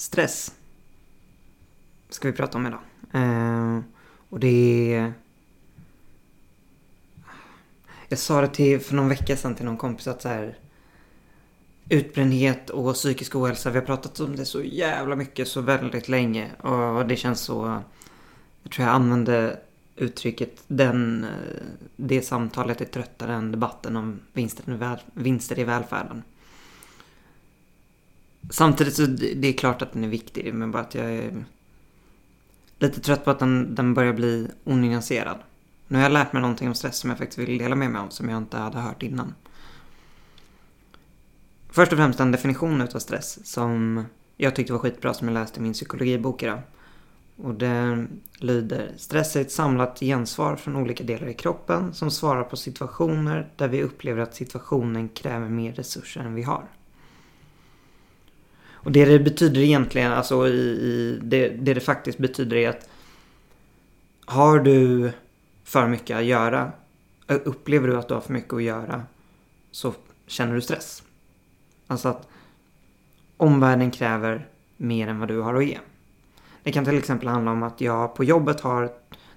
Stress ska vi prata om idag. Eh, och det är... Jag sa det till, för någon vecka sedan till någon kompis att så här... Utbrändhet och psykisk ohälsa, vi har pratat om det så jävla mycket så väldigt länge. Och det känns så... Jag tror jag använde uttrycket den, eh, det samtalet är tröttare än debatten om vinster i, väl, vinster i välfärden. Samtidigt så det är klart att den är viktig, men bara att jag är lite trött på att den, den börjar bli onyanserad. Nu har jag lärt mig någonting om stress som jag faktiskt vill dela med mig av, som jag inte hade hört innan. Först och främst en definition av stress som jag tyckte var skitbra som jag läste i min psykologibok idag. Och det lyder Stress är ett samlat gensvar från olika delar i kroppen som svarar på situationer där vi upplever att situationen kräver mer resurser än vi har. Och det det betyder egentligen, alltså i, i det, det det faktiskt betyder är att har du för mycket att göra, upplever du att du har för mycket att göra, så känner du stress. Alltså att omvärlden kräver mer än vad du har att ge. Det kan till exempel handla om att jag på jobbet har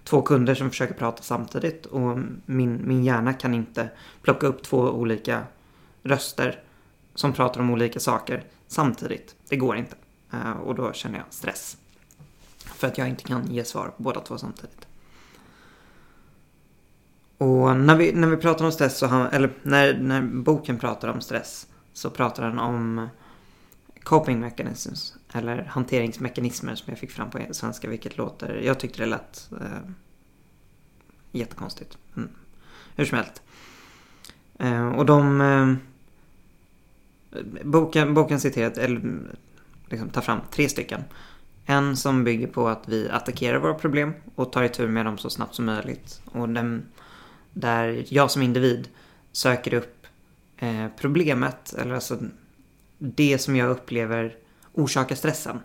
två kunder som försöker prata samtidigt och min, min hjärna kan inte plocka upp två olika röster som pratar om olika saker samtidigt. Det går inte. Eh, och då känner jag stress. För att jag inte kan ge svar på båda två samtidigt. Och när vi, när vi pratar om stress, så han, eller när, när boken pratar om stress, så pratar den om coping mechanisms. Eller hanteringsmekanismer som jag fick fram på svenska, vilket låter, jag tyckte det lät eh, jättekonstigt. Mm. Hur som helst. Eh, och de eh, Boken, boken citerar, eller liksom tar fram tre stycken. En som bygger på att vi attackerar våra problem och tar itu med dem så snabbt som möjligt. Och den, där jag som individ söker upp eh, problemet, eller alltså det som jag upplever orsakar stressen.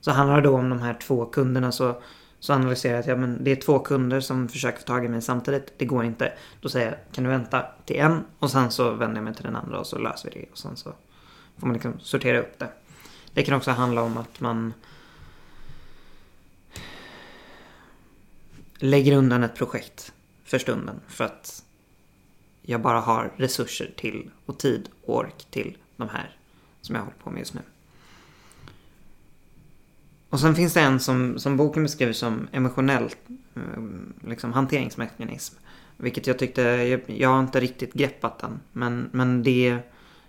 Så handlar det då om de här två kunderna så, så analyserar jag att ja, men det är två kunder som försöker få tag i mig samtidigt. Det går inte. Då säger jag kan du vänta till en och sen så vänder jag mig till den andra och så löser vi det. Och sen så får man liksom sortera upp det. Det kan också handla om att man lägger undan ett projekt för stunden för att jag bara har resurser till och tid och ork till de här som jag håller på med just nu. Och sen finns det en som, som boken beskriver som emotionell eh, liksom, hanteringsmekanism. Vilket jag tyckte, jag, jag har inte riktigt greppat den. Men, men det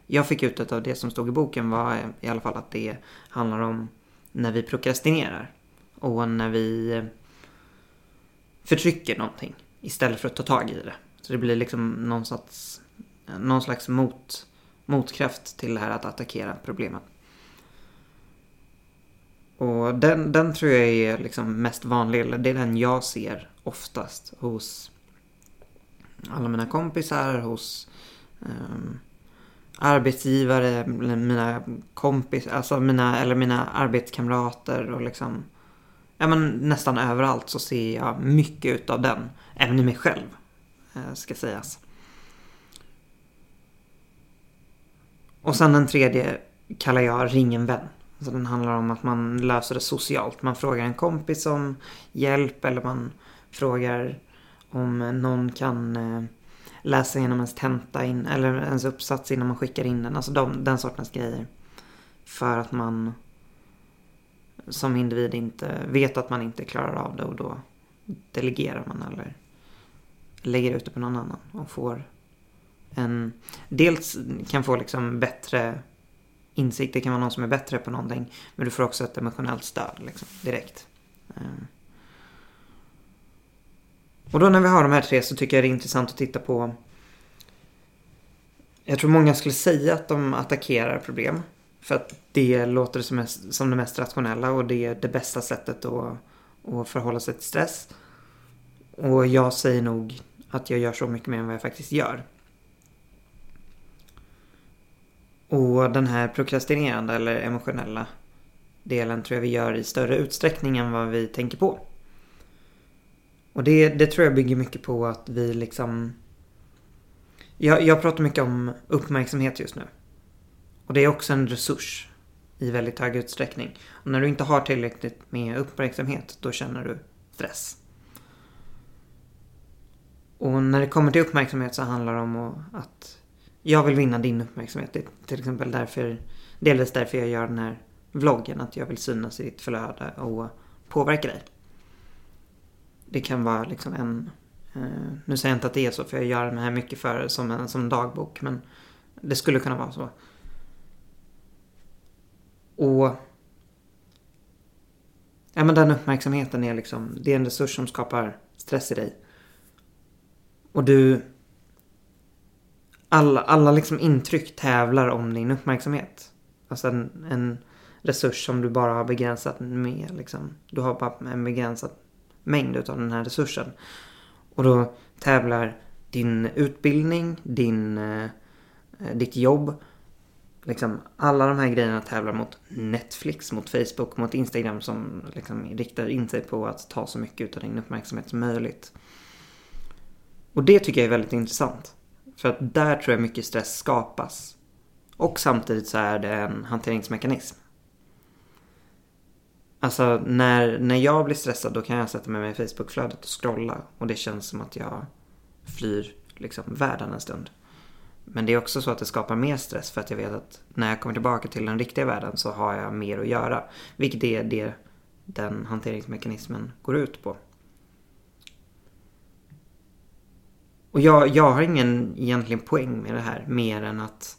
jag fick ut av det som stod i boken var i alla fall att det handlar om när vi prokrastinerar. Och när vi förtrycker någonting istället för att ta tag i det. Så det blir liksom någon slags, någon slags mot, motkraft till det här att attackera problemet. Och den, den tror jag är liksom mest vanlig, eller det är den jag ser oftast hos alla mina kompisar, hos um, arbetsgivare, mina kompisar, alltså mina, eller mina arbetskamrater och liksom Ja men nästan överallt så ser jag mycket utav den. Även i mig själv. Eh, ska sägas. Och sen den tredje kallar jag ring en vän. Så den handlar om att man löser det socialt. Man frågar en kompis om hjälp eller man frågar om någon kan eh, läsa igenom ens tenta in, eller ens uppsats innan man skickar in den. Alltså de, den sortens grejer. För att man som individ inte vet att man inte klarar av det och då delegerar man eller lägger ut det på någon annan och får en... Dels kan få liksom bättre insikt, det kan vara någon som är bättre på någonting. Men du får också ett emotionellt stöd liksom, direkt. Eh. Och då när vi har de här tre så tycker jag det är intressant att titta på jag tror många skulle säga att de attackerar problem. För att det låter som, mest, som det mest rationella och det är det bästa sättet att, att förhålla sig till stress. Och jag säger nog att jag gör så mycket mer än vad jag faktiskt gör. Och den här prokrastinerande eller emotionella delen tror jag vi gör i större utsträckning än vad vi tänker på. Och det, det tror jag bygger mycket på att vi liksom... Jag, jag pratar mycket om uppmärksamhet just nu. Och det är också en resurs. i väldigt hög utsträckning. Och när du inte har tillräckligt med uppmärksamhet, då känner du stress. Och när det kommer till uppmärksamhet så handlar det om att jag vill vinna din uppmärksamhet. Det är till exempel därför, delvis därför jag gör den här vloggen. Att jag vill synas i ditt flöde och påverka dig. Det kan vara liksom en... Eh, nu säger jag inte att det är så för jag gör det här mycket för som en som dagbok. Men det skulle kunna vara så. Och... Ja men den uppmärksamheten är liksom, det är en resurs som skapar stress i dig. Och du... Alla, alla liksom intryck tävlar om din uppmärksamhet. Alltså en, en resurs som du bara har begränsat med. Liksom. Du har bara en begränsad mängd av den här resursen. Och då tävlar din utbildning, din, eh, ditt jobb. Liksom, alla de här grejerna tävlar mot Netflix, mot Facebook, mot Instagram som liksom riktar in sig på att ta så mycket av din uppmärksamhet som möjligt. Och det tycker jag är väldigt intressant. För att där tror jag mycket stress skapas. Och samtidigt så är det en hanteringsmekanism. Alltså när, när jag blir stressad då kan jag sätta mig med Facebookflödet och scrolla. Och det känns som att jag flyr liksom världen en stund. Men det är också så att det skapar mer stress för att jag vet att när jag kommer tillbaka till den riktiga världen så har jag mer att göra. Vilket är det den hanteringsmekanismen går ut på. Och jag, jag har ingen egentligen poäng med det här mer än att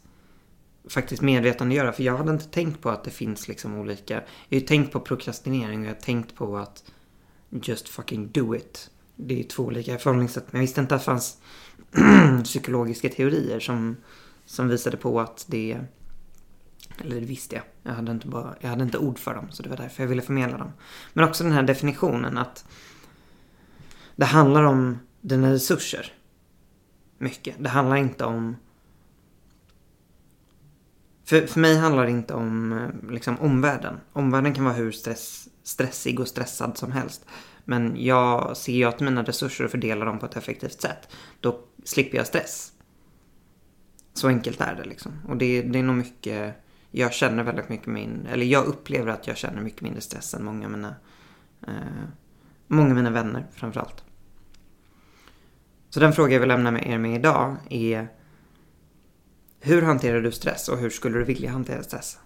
faktiskt medvetandegöra. För jag hade inte tänkt på att det finns liksom olika. Jag har ju tänkt på prokrastinering och jag har tänkt på att just fucking do it. Det är två olika förhållningssätt. Men jag visste inte att det fanns psykologiska teorier som, som visade på att det eller det visste jag. Jag hade, inte bara, jag hade inte ord för dem, så det var därför jag ville förmedla dem. Men också den här definitionen att det handlar om dina resurser. Mycket. Det handlar inte om för, för mig handlar det inte om eh, liksom, omvärlden. Omvärlden kan vara hur stress, stressig och stressad som helst. Men jag ser jag att mina resurser och fördelar dem på ett effektivt sätt. Då slipper jag stress. Så enkelt är det liksom. Och det, det är nog mycket, jag känner väldigt mycket min, eller jag upplever att jag känner mycket mindre stress än många av mina, eh, många av mina vänner framförallt. Så den fråga jag vill lämna med er med idag är hur hanterar du stress och hur skulle du vilja hantera stress?